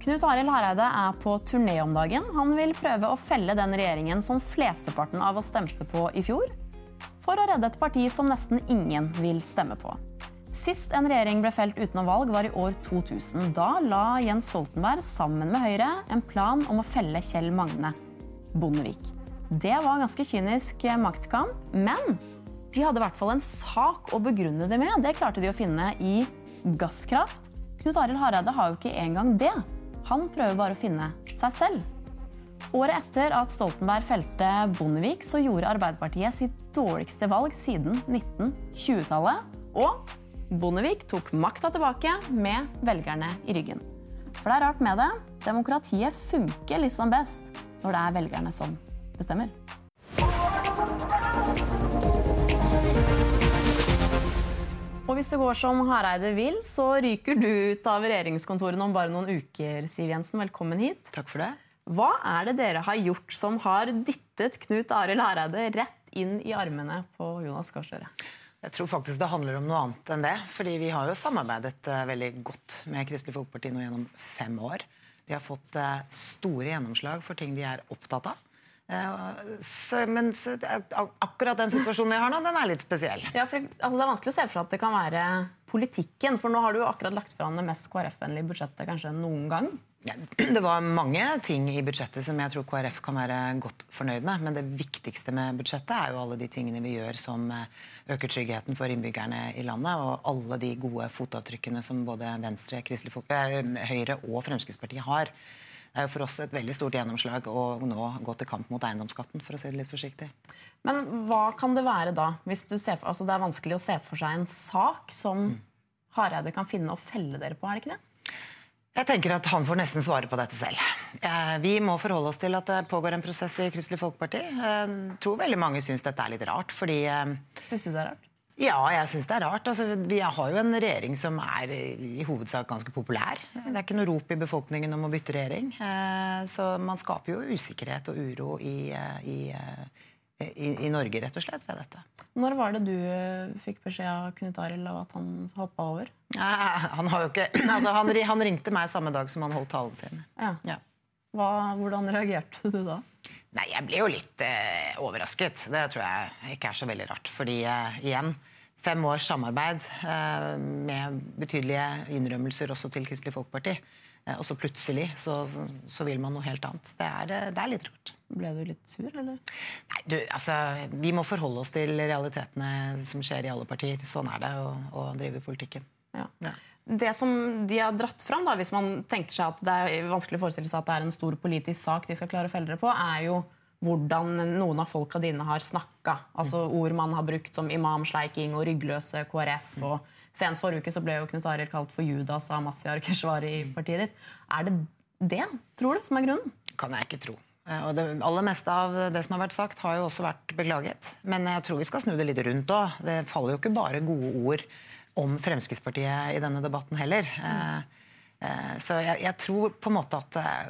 Knut Arild Hareide er på turné om dagen. Han vil prøve å felle den regjeringen som flesteparten av oss stemte på i fjor, for å redde et parti som nesten ingen vil stemme på. Sist en regjering ble felt utenom valg, var i år 2000. Da la Jens Stoltenberg sammen med Høyre en plan om å felle Kjell Magne Bondevik. Det var ganske kynisk maktkamp, men de hadde i hvert fall en sak å begrunne det med. Det klarte de å finne i gasskraft. Knut Arild Hareide har jo ikke engang det. Han prøver bare å finne seg selv. Året etter at Stoltenberg felte Bondevik, så gjorde Arbeiderpartiet sitt dårligste valg siden 1920-tallet. Og Bondevik tok makta tilbake med velgerne i ryggen. For det er rart med det. Demokratiet funker liksom best når det er velgerne som bestemmer. Og hvis det går som Hareide vil, så ryker du ut av regjeringskontorene om bare noen uker. Siv Jensen, velkommen hit. Takk for det. Hva er det dere har gjort som har dyttet Knut Arild Hareide rett inn i armene på Jonas Gahr Støre? Jeg tror faktisk det handler om noe annet enn det. fordi vi har jo samarbeidet uh, veldig godt med Kristelig Folkeparti nå gjennom fem år. De har fått uh, store gjennomslag for ting de er opptatt av. Så, men så, akkurat den situasjonen vi har nå, den er litt spesiell. Ja, for altså, Det er vanskelig å se for seg at det kan være politikken. For nå har du jo akkurat lagt fram det mest KrF-vennlige budsjettet kanskje noen gang. Ja, det var mange ting i budsjettet som jeg tror KrF kan være godt fornøyd med. Men det viktigste med budsjettet er jo alle de tingene vi gjør som eh, øker tryggheten for innbyggerne i landet. Og alle de gode fotavtrykkene som både Venstre, Folkeparti, eh, Høyre og Fremskrittspartiet har. Det er jo for oss et veldig stort gjennomslag å nå gå til kamp mot eiendomsskatten. for å si det litt forsiktig. Men hva kan det være da? Hvis du ser altså Det er vanskelig å se for seg en sak som mm. Hareide kan finne og felle dere på, er det ikke det? Jeg tenker at Han får nesten svare på dette selv. Eh, vi må forholde oss til at det pågår en prosess i Kristelig Folkeparti. Jeg tror veldig mange syns dette er litt rart. fordi... Eh, syns du det er rart? Ja, jeg syns det er rart. Altså, vi har jo en regjering som er i hovedsak ganske populær. Det er ikke noe rop i befolkningen om å bytte regjering. Eh, så man skaper jo usikkerhet og uro i, eh, i, eh, i, i Norge, rett og slett, ved dette. Når var det du fikk beskjed av Knut Arild av at han hoppa over? han, har jo ikke, altså, han, han, ringte meg samme dag som han holdt talen sin. Ja. Ja. Hva, hvordan reagerte du da? Nei, Jeg ble jo litt eh, overrasket. Det tror jeg ikke er så veldig rart. Fordi eh, igjen, fem års samarbeid eh, med betydelige innrømmelser også til Kristelig Folkeparti. Eh, og så plutselig så, så, vil man noe helt annet. Det er, eh, det er, litt rart. Ble du litt sur, eller? Nei, du, altså, Vi må forholde oss til realitetene som skjer i alle partier. Sånn er det å, å drive politikken. Ja. ja. Det som de har dratt fram, da, hvis man tenker seg at det er vanskelig å forestille seg at det er en stor politisk sak de skal klare å felle dere på, er jo hvordan noen av folka dine har snakka. Altså ord man har brukt som imamsleiking og ryggløse KrF. og Senest forrige uke så ble jo Knut Arild kalt for Judas av Mazyar Keshvari i partiet ditt. Er det det, tror du, som er grunnen? Kan jeg ikke tro. Eh, og Det aller meste av det som har vært sagt, har jo også vært beklaget. Men jeg tror vi skal snu det litt rundt òg. Det faller jo ikke bare gode ord om Fremskrittspartiet i denne debatten heller. Mm. Så jeg, jeg, tror på en måte at eh,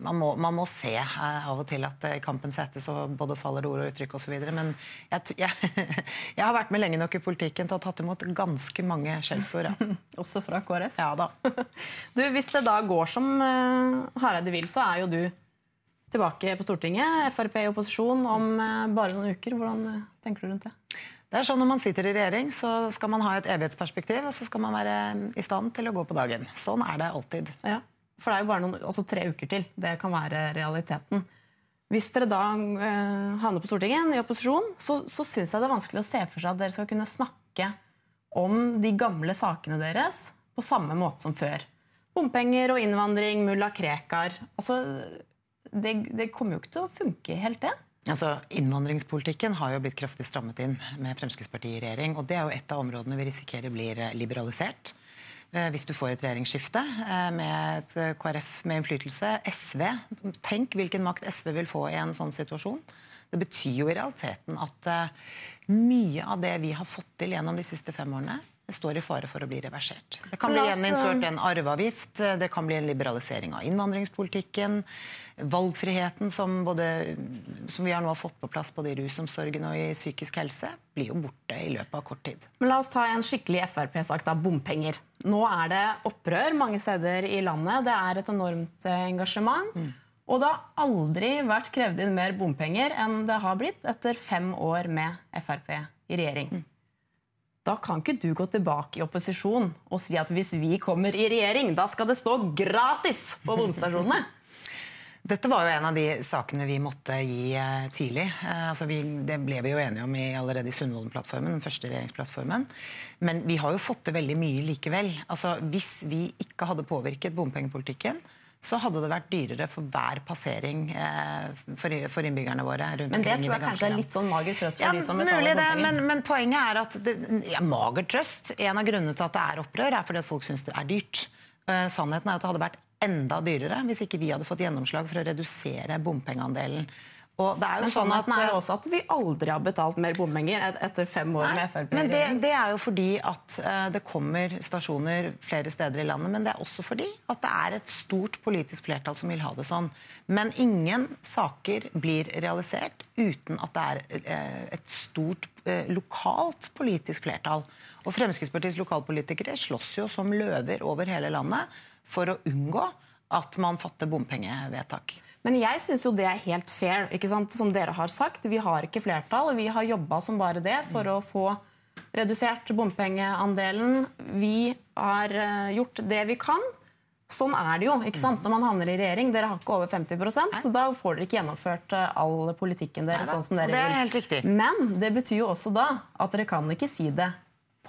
man må, man må, se av og til at i kampens hete så både faller det ord og uttrykk osv. Men jeg, jeg, jeg, har vært med lenge nok i politikken til å ha tatt imot ganske mange skjellsord. Ja. Også fra KrF? Ja da. Du, hvis det da går som Hareide vil, så er jo du tilbake på Stortinget. Frp i opposisjon om bare noen uker. Hvordan tenker du rundt det? Det er sånn Når man sitter i regjering, så skal man ha et evighetsperspektiv, og så skal man være i stand til å gå på dagen. Sånn er det alltid. Ja, For det er jo bare noen, også tre uker til. Det kan være realiteten. Hvis dere da eh, havner på Stortinget i opposisjon, så, så syns jeg det er vanskelig å se for seg at dere skal kunne snakke om de gamle sakene deres på samme måte som før. Bompenger og innvandring, mulla Krekar. Altså, det, det kommer jo ikke til å funke helt, det. Altså, Innvandringspolitikken har jo blitt kraftig strammet inn med Fremskrittspartiet i regjering. og Det er jo et av områdene vi risikerer blir eh, liberalisert. Eh, hvis du får et regjeringsskifte eh, med et KrF med innflytelse. SV, tenk hvilken makt SV vil få i en sånn situasjon. Det betyr jo i realiteten at mye av det vi har fått til gjennom de siste fem årene, står i fare for å bli reversert. Det kan bli gjeninnført en arveavgift, det kan bli en liberalisering av innvandringspolitikken. Valgfriheten som, både, som vi har nå fått på plass både i rusomsorgen og i psykisk helse, blir jo borte i løpet av kort tid. Men La oss ta en skikkelig Frp-sak, da. Bompenger. Nå er det opprør mange steder i landet. Det er et enormt engasjement. Mm. Og det har aldri vært krevd inn mer bompenger enn det har blitt etter fem år med Frp i regjering. Mm. Da kan ikke du gå tilbake i opposisjon og si at hvis vi kommer i regjering, da skal det stå gratis på bomstasjonene. Dette var jo en av de sakene vi måtte gi eh, tidlig. Eh, altså vi, det ble vi jo enige om i, allerede i Sundvolden-plattformen, den første regjeringsplattformen. Men vi har jo fått til veldig mye likevel. Altså Hvis vi ikke hadde påvirket bompengepolitikken, så hadde det vært dyrere for hver passering eh, for, innbyggerne våre. rundt Men det tror jeg kanskje er litt sånn mager trøst for ja, de som betaler mulig det, men, men, poenget er at det, ja, mager trøst En av grunnene til at det er opprør, er fordi at folk syns det er dyrt. Uh, sannheten er at det hadde vært enda dyrere hvis ikke vi hadde fått gjennomslag for å redusere bompengeandelen. Og det er jo men sånn at, er også at vi aldri har betalt mer bompenger etter fem år nei, med Frp. Men det, det, er jo fordi at uh, det kommer stasjoner flere steder i landet. Men det er også fordi at det er et stort politisk flertall som vil ha det sånn. Men ingen saker blir realisert uten at det er uh, et stort lokalt politisk flertall. Og Fremskrittspartiets lokalpolitikere slåss jo som løver over hele landet for å unngå at man fatter bompengevedtak. Men jeg syns jo det er helt fair, ikke sant? som dere har sagt. Vi har ikke flertall. Vi har jobba som bare det for å få redusert bompengeandelen. Vi har eh, gjort det vi kan. Sånn er det jo ikke sant? når man havner i regjering. Dere har ikke over 50 Nei. så da får dere ikke gjennomført eh, all politikken deres. sånn som dere det er helt. Men det betyr jo også da at dere kan ikke si det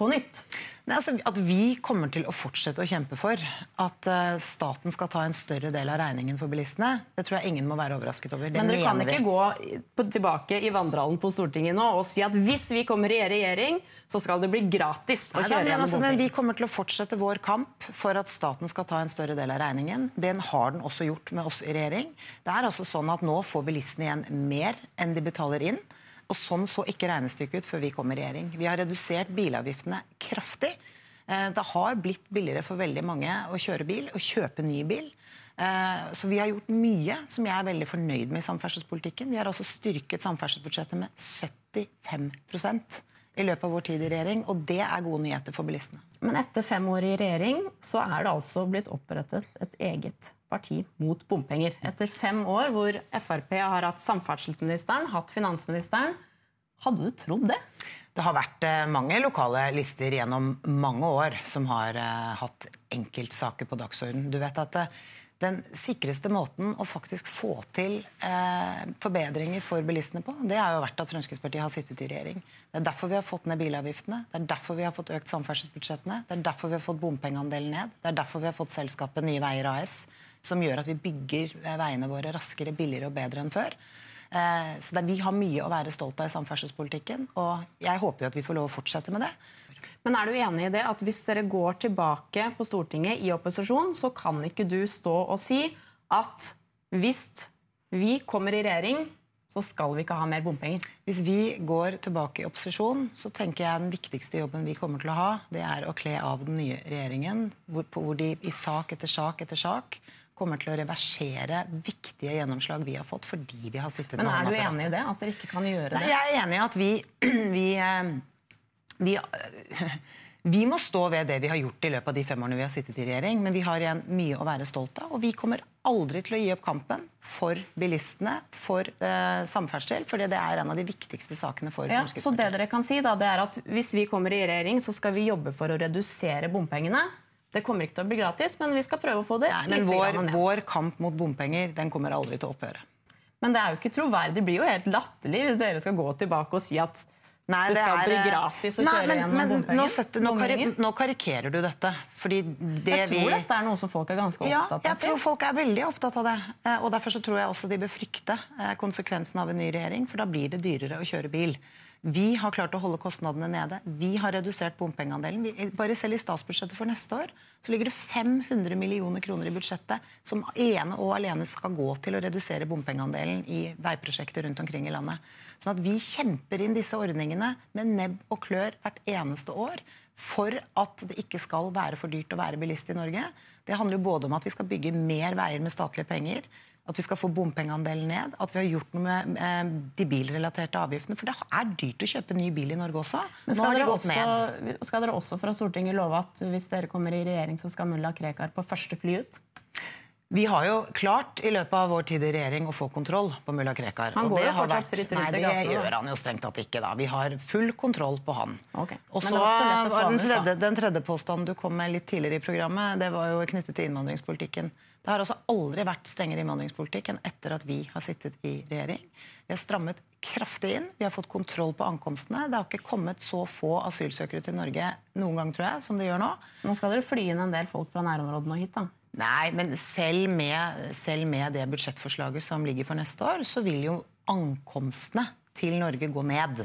på nytt. Nei, altså, at vi kommer til å fortsette å kjempe for at uh, staten skal ta en større del av regningen for bilistene, det tror jeg ingen må være overrasket over. Det Men dere kan ikke vi. gå tilbake i vandrehallen på Stortinget nå og si at hvis vi kommer i regjering, så skal det bli gratis å kjøre gjennom bompenger. Men vi kommer til å fortsette vår kamp for at staten skal ta en større del av regningen. Den har den også gjort med oss i regjering. Det er altså sånn at nå får bilistene igjen mer enn de betaler inn. Og sånn så ikke regnestykket ut før vi kom i regjering. Vi har redusert bilavgiftene kraftig. Eh, det har blitt billigere for veldig mange å kjøre bil og kjøpe ny bil. Eh, så vi har gjort mye som jeg er veldig fornøyd med i samferdselspolitikken. Vi har også styrket samferdselsbudsjettet med 75% i løpet av vår tid i regjering, og det er gode nyheter for bilistene. Men etter fem år i regjering så er det altså blitt opprettet et eget parti mot bompenger. Etter fem år hvor Frp har hatt samferdselsministeren, hatt finansministeren. Hadde du trodd det? Det har vært eh, mange lokale lister gjennom mange år som har uh, hatt enkeltsaker på dagsorden. Du vet at uh, den sikreste måten å faktisk få til forbedringer for bilistene på, det har jo vært at Fremskrittspartiet har sittet i regjering. Det er derfor vi har fått ned bilavgiftene, det er derfor vi har fått økt samferdselsbudsjettene, det er derfor vi har fått bompengeandelen ned, det er derfor vi har fått selskapet Nye Veier AS som gjør at vi bygger veiene våre raskere, billigere og bedre enn før. Eh, så det, Vi har mye å være stolt av i samferdselspolitikken, og jeg håper jo at vi får lov å fortsette med det. Men er du enig i det at hvis dere går tilbake på Stortinget i opposisjon, så kan ikke du stå og si at hvis vi kommer i regjering, så skal vi ikke ha mer bompenger? Hvis vi går tilbake i opposisjon, så tenker jeg den viktigste jobben vi kommer til å ha, det er å kle av den nye regjeringen, hvor, hvor de i sak etter sak etter sak kommer til å reversere viktige gjennomslag vi har fått fordi vi har sittet Men er du enig i det? At dere ikke kan gjøre det? Nei, jeg er enig i at vi, vi, eh, vi, vi må stå ved det vi har gjort i løpet av de fem årene vi har sittet i regjering. Men vi har igjen mye å være stolt av. Og vi kommer aldri til å gi opp kampen for bilistene, for uh, samferdsel. For det er en av de viktigste sakene for ja, Så det dere kan si da, det er at hvis vi kommer i regjering, så skal vi jobbe for å redusere bompengene. Det kommer ikke til å bli gratis, men vi skal prøve å få det Nei, men vår, vår, kamp mot bompenger den kommer aldri til å opphøre. Men det er jo ikke troverdig. Det blir jo helt latterlig hvis dere skal gå tilbake og si at Nei, det, det skal er, bli gratis å nei, kjøre men, gjennom men, bompenger. Nå, setter, nå, kari, nå, karikerer du dette. Fordi det jeg tror vi... dette er noe som folk er ganske opptatt av. Ja, jeg tror folk er veldig opptatt av det. Eh, og Derfor så tror jeg også de bør frykte eh, konsekvensen av en ny regjering. For da blir det dyrere å kjøre bil. Vi har klart å holde kostnadene nede. Vi har redusert bompengeandelen. Bare selv i statsbudsjettet for neste år så ligger det 500 millioner kroner i budsjettet som ene og alene skal gå til å redusere bompengeandelen i veiprosjekter rundt omkring i landet. Sånn at vi kjemper inn disse ordningene med nebb og klør hvert eneste år for at det ikke skal være for dyrt å være bilist i Norge. Det handler jo både om at vi skal bygge mer veier med statlige penger, at vi skal få bompengeandelen ned, at vi har gjort noe med eh, de bilrelaterte avgiftene. For det er dyrt å kjøpe ny bil i Norge også. Men skal, dere også, skal dere også fra Stortinget love at hvis dere kommer i regjering, så skal mulla Krekar på første fly ut? Vi har jo klart i løpet av vår tid i regjering å få kontroll på mulla Krekar. Han går jo fortsatt fritt rundt i gatene. Nei, det gjør han jo strengt tatt ikke. da. Vi har full kontroll på han. Okay. Og så var den tredje, den tredje påstanden du kom med litt tidligere i programmet, det var jo knyttet til innvandringspolitikken. Det har altså aldri vært strengere innvandringspolitikk enn etter at vi har sittet i regjering. Vi har strammet kraftig inn. Vi har fått kontroll på ankomstene. Det har ikke kommet så få asylsøkere til Norge noen gang, tror jeg, som det gjør nå. Nå skal dere fly inn en del folk fra nærområdene og hit, da? Nei, men selv med, selv med det budsjettforslaget som ligger for neste år, så vil jo ankomstene til Norge gå ned.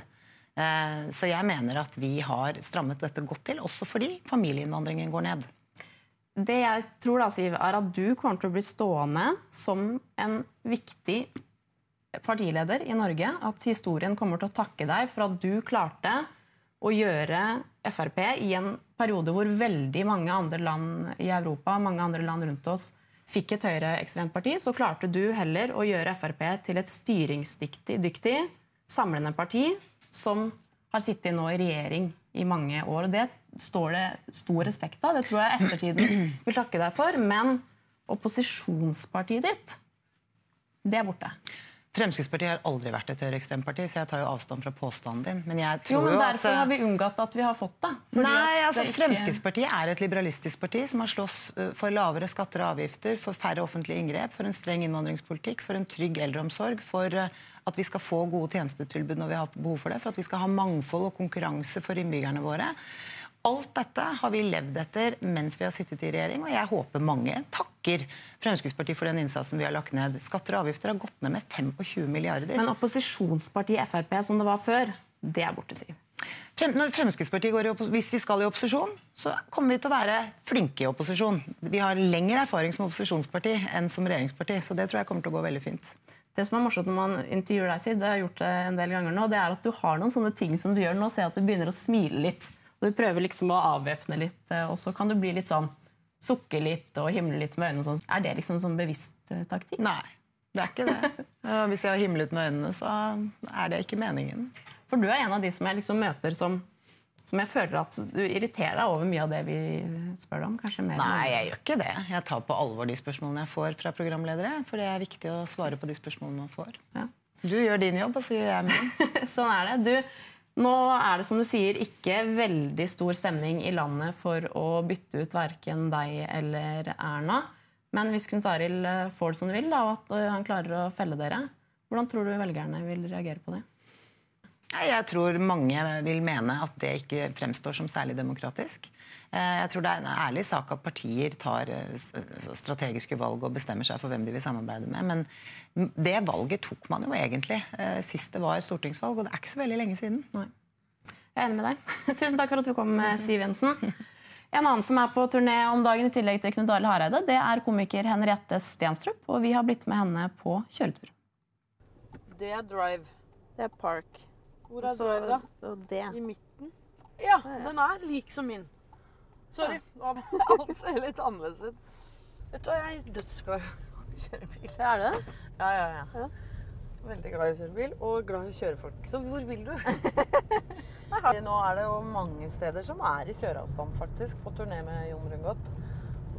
Eh, så jeg mener at vi har strammet dette godt til, også fordi familieinnvandringen går ned. Det jeg tror da, Siv, er at du kommer til å bli stående som en viktig partileder i Norge. At historien kommer til å takke deg for at du klarte å gjøre Frp i en periode hvor veldig mange andre land i Europa, mange andre land rundt oss, fikk et høyreekstremt parti, så klarte du heller å gjøre Frp til et styringsdyktig, samlende parti som har sittet nå i regjering i mange år. og Det står det stor respekt av. Det tror jeg ettertiden vil takke deg for. Men opposisjonspartiet ditt, det er borte. Fremskrittspartiet har aldri vært et høyreekstremt parti, så jeg tar jo avstand fra påstanden din. Men jeg tror jo, men jo derfor at, har vi unngått at vi har fått det. Nei, altså ikke... Fremskrittspartiet er et liberalistisk parti som har slåss eh, for lavere skatter og avgifter, for færre offentlige inngrep, for en streng innvandringspolitikk, for en trygg eldreomsorg, for eh, at vi skal få gode tjenestetilbud når vi har behov for det, for at vi skal ha mangfold og konkurranse for innbyggerne våre. Alt dette har vi levd etter mens vi har sittet i regjering, og jeg håper mange takker Fremskrittspartiet for den innsatsen vi har lagt ned. Skatter og avgifter har gått ned med 25 milliarder. Men opposisjonspartiet Frp, som det var før, det er borte, Siv. Når Fremskrittspartiet går i Hvis vi skal i opposisjon, så kommer vi til å være flinke i opposisjon. Vi har lengre erfaring som opposisjonsparti enn som regjeringsparti, så det tror jeg kommer til å gå veldig fint. Det som er morsomt når man intervjuer deg, Sid, det har jeg gjort det en del ganger nå, det er at du har noen sånne ting som du gjør nå. Ser at du begynner å smile litt. Du prøver liksom å avvæpne litt, eh, og så kan du bli litt sånn sukke litt og himle litt med øynene. Sånn. Er det liksom sånn bevisst eh, taktikk? Nei, det er ikke det. Hvis jeg har himlet med øynene, så er det ikke meningen. For du er en av de som jeg liksom møter som, som jeg føler at du irriterer deg over mye av det vi spør om? kanskje mer Nei, jeg gjør ikke det. Jeg tar på alvor de spørsmålene jeg får fra programledere. For det er viktig å svare på de spørsmålene man får. Ja. Du gjør din jobb, og så gjør jeg min. sånn er det. Du, nå er det som du sier ikke veldig stor stemning i landet for å bytte ut verken deg eller Erna. Men hvis Knut Arild får det som du vil, da, og at eh, han klarer å felle dere, hvordan tror du velgerne vil reagere på det? Jeg tror mange vil mene at det ikke fremstår som særlig demokratisk. Eh, jeg tror det er en ærlig sak at partier tar eh, strategiske valg og bestemmer seg for hvem de vil samarbeide med. Men det valget tok man jo egentlig eh, sist det var stortingsvalg, og det er ikke så veldig lenge siden. Nei. Jeg er enig med deg. Tusen takk for at du kom, Siv Jensen. En annen som er på turné om dagen, i tillegg til Knut Arild Hareide, det er komiker Henriette Stenstrup. Og vi har blitt med henne på kjøretur. Det er drive. Det er park. Hvor er drive, da? Og det. I midten? Ja, den er lik som min. Sorry. Alt ser litt annerledes ut. Vet du hva, jeg er dødsglad i å kjøre bil. Er det? Ja, ja, ja. Veldig glad i å kjøre bil, og glad i å kjøre folk. Så hvor vil du? Nå er det jo mange steder som er i kjøreavstand, faktisk, på turné med Jon Rundgodt.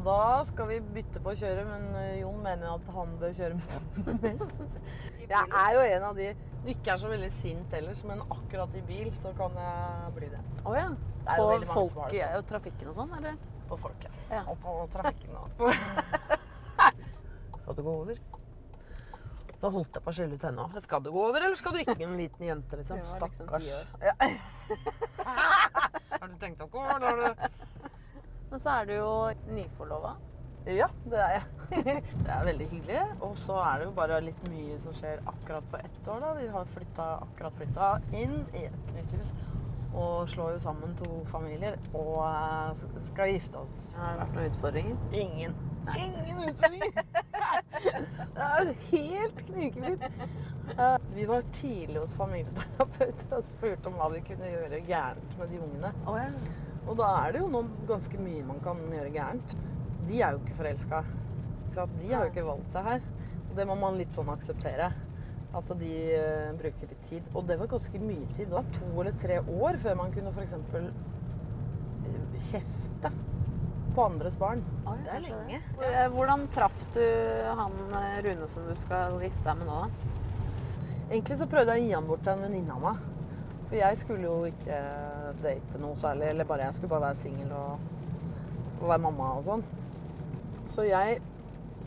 Da skal vi bytte på å kjøre, men eh, Jon mener at han bør kjøre mest. Jeg er jo en av de som ikke er så veldig sint ellers, men akkurat i bil så kan jeg bli det. Oh, ja. det på folk i sånn. trafikken og sånn, eller? På folk, ja. ja. Og på trafikken og Skal du gå over? Da holdt jeg på å skjelle ut henne òg. Skal du gå over, eller skal du ikke? En liten jente, liksom. Stakkars. Ja. har du tenkt deg du Men så er du jo nyforlova. Ja, det er jeg. det er veldig hyggelig. Og så er det jo bare litt mye som skjer akkurat på ett år. da. Vi har flytta, akkurat flytta inn i et nytt hus. Og slår jo sammen to familier og uh, skal gifte oss. Har det vært noen utfordringer? Ingen. Nei. Ingen utfordringer! det er helt knirkefritt. Uh, vi var tidlig hos familieterapeuter og spurte om hva vi kunne gjøre gærent med de ungene. Oh, ja. Og da er det jo noe ganske mye man kan gjøre gærent. De er jo ikke forelska. De har jo ikke valgt det her. Og det må man litt sånn akseptere. At de uh, bruker litt tid. Og det var ganske mye tid. Det var to eller tre år før man kunne f.eks. kjefte på andres barn. Oi, det er lenge. Eh, Hvordan traff du han eh, Rune som du skal gifte deg med nå? Egentlig så prøvde jeg å gi han bort til en venninne av meg. For jeg skulle jo ikke date noe særlig. Eller bare jeg skulle bare være singel og, og være mamma og sånn. Så jeg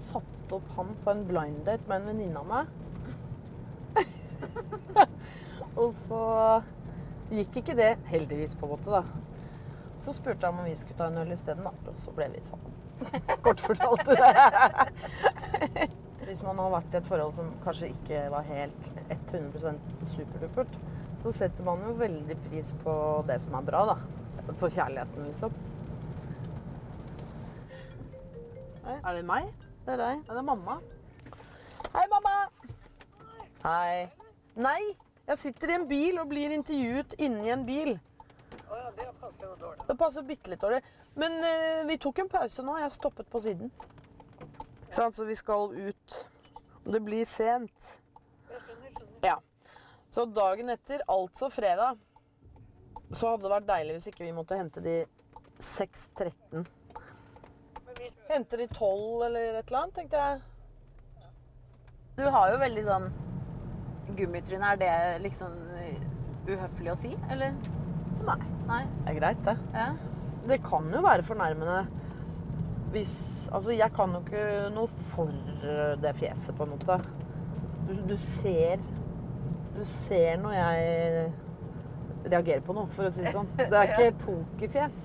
satte opp han på en blind date med en venninne av meg. og så gikk ikke det heldigvis, på en måte, da. Så spurte han om vi skulle ta en øl isteden, da. Og så ble vi sammen. Kort fortalt. Hvis man har vært i et forhold som kanskje ikke var helt 100% superdupert, så setter man jo veldig pris på det som er bra, da. På kjærligheten, liksom. Er det meg? Det er deg. Ja, det er mamma. Hei, mamma! Hei. Nei, jeg sitter i en bil og blir intervjuet inni en bil. Det passer jo dårlig. Det bitte litt dårlig. Men uh, vi tok en pause nå. Jeg stoppet på siden. Ja. så vi skal ut. Det blir sent. Så dagen etter, altså fredag, så hadde det vært deilig hvis ikke vi måtte hente de 6.13. Hente de 12 eller et eller annet, tenkte jeg. Du har jo veldig sånn gummitryne. Er det liksom eh, uhøflig å si, eller? Nei. Nei. Det er greit, det. Ja. Det kan jo være fornærmende hvis Altså, jeg kan jo ikke noe for eh, det fjeset, på en måte. Du, du ser Du ser når jeg reagerer på noe, for å si det sånn. Det er ikke pokerfjes.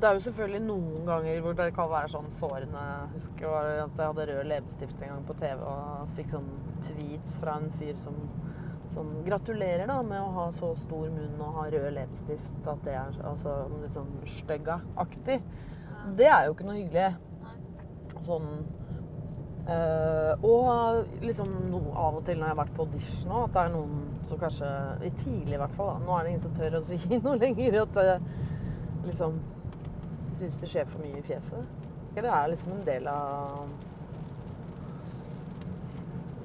Det er jo selvfølgelig noen ganger hvor det kan være sånn sårende. Jeg husker at jeg hadde rød leppestift en gang på TV og fikk sånn tweets fra en fyr som sånn Gratulerer da med å ha så stor munn og ha rød leppestift. At det er altså, litt sånn stygga-aktig. Det er jo ikke noe hyggelig. Sånn eh, Og liksom no, av og til når jeg har vært på audition òg, at det er noen som kanskje i Tidlig i hvert fall. da, Nå er det ingen som tør å si noe lenger. At jeg liksom syns det skjer for mye i fjeset. Det er liksom en del av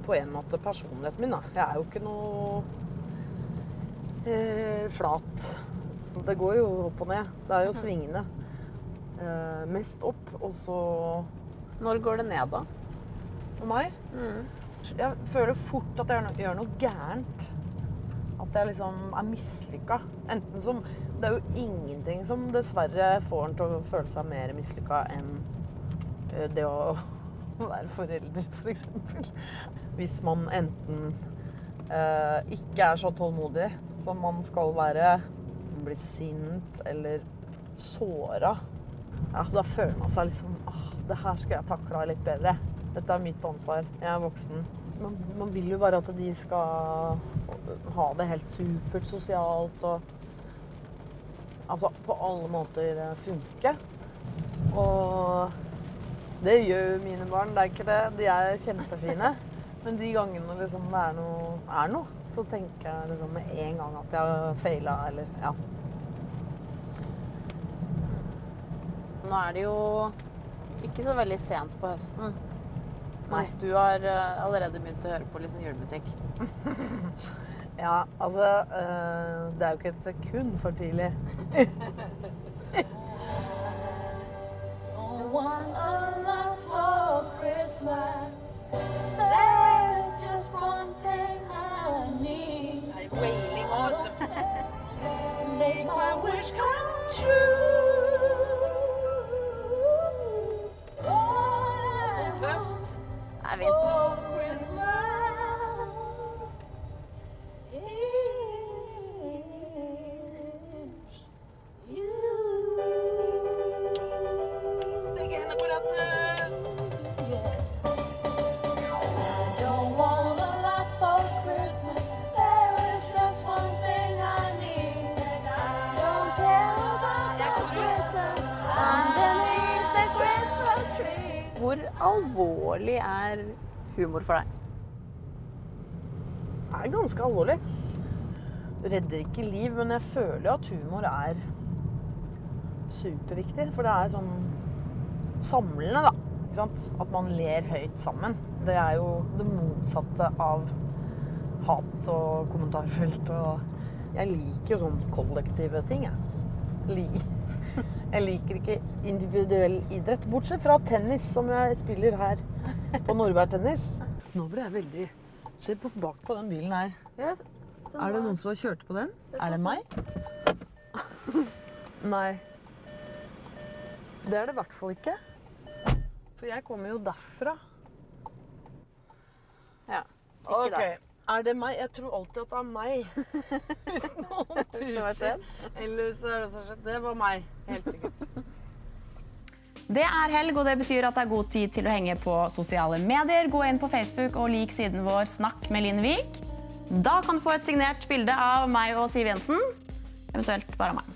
på en måte personligheten min. da. Jeg er jo ikke noe eh, flat. Det går jo opp og ned. Det er jo svingende. Eh, mest opp, og så Når går det ned, da? For meg Jeg føler fort at jeg gjør noe, gærent. At jeg liksom er mislykka. Enten som Det er jo ingenting som dessverre får en til å føle seg mer mislykka enn det å være forelder, f.eks. Hvis man enten eh, ikke er så tålmodig som man skal være, man blir sint eller såra, ja, da føler man seg liksom åh, det her skulle jeg takla litt bedre. Dette er mitt ansvar. Jeg er voksen. Man, man vil jo bare at de skal ha det helt supert sosialt og Altså på alle måter funke. Og det gjør jo mine barn, det er ikke det. De er kjempefine. Men de gangene liksom det er noe, er noe, så tenker jeg liksom med en gang at jeg har feila, eller ja. Nå er det jo ikke så veldig sent på høsten. Nei. Du har eh, allerede begynt å høre på litt sånn julemusikk. Ja, altså eh, Det er jo ikke et sekund for tidlig. want a lot for Christmas. There is just one thing I need. Make my wish come true. Er humor for deg? Det er ganske alvorlig. Redder ikke liv, men jeg føler at humor er superviktig. For det er sånn samlende, da. Ikke sant? At man ler høyt sammen. Det er jo det motsatte av hat og kommentarfelt. Og jeg liker jo sånn kollektive ting, jeg. Jeg liker ikke individuell idrett, bortsett fra tennis, som jeg spiller her på Nordberg Tennis. Nå ble jeg veldig Se på bak på den bilen her. Er det noen som har kjørt på den? Er det meg? Nei. Det er det i hvert fall ikke. For jeg kommer jo derfra. Ja. Ikke okay. der. Er det meg? Jeg tror alltid at det er meg. Hvis noen tuter. det. Eller hvis det er det som har skjedd. Det var meg. Helt sikkert. Det er helg, og det betyr at det er god tid til å henge på sosiale medier. Gå inn på Facebook og lik siden vår Snakk med Linn Vik. Da kan du få et signert bilde av meg og Siv Jensen. Eventuelt bare av meg.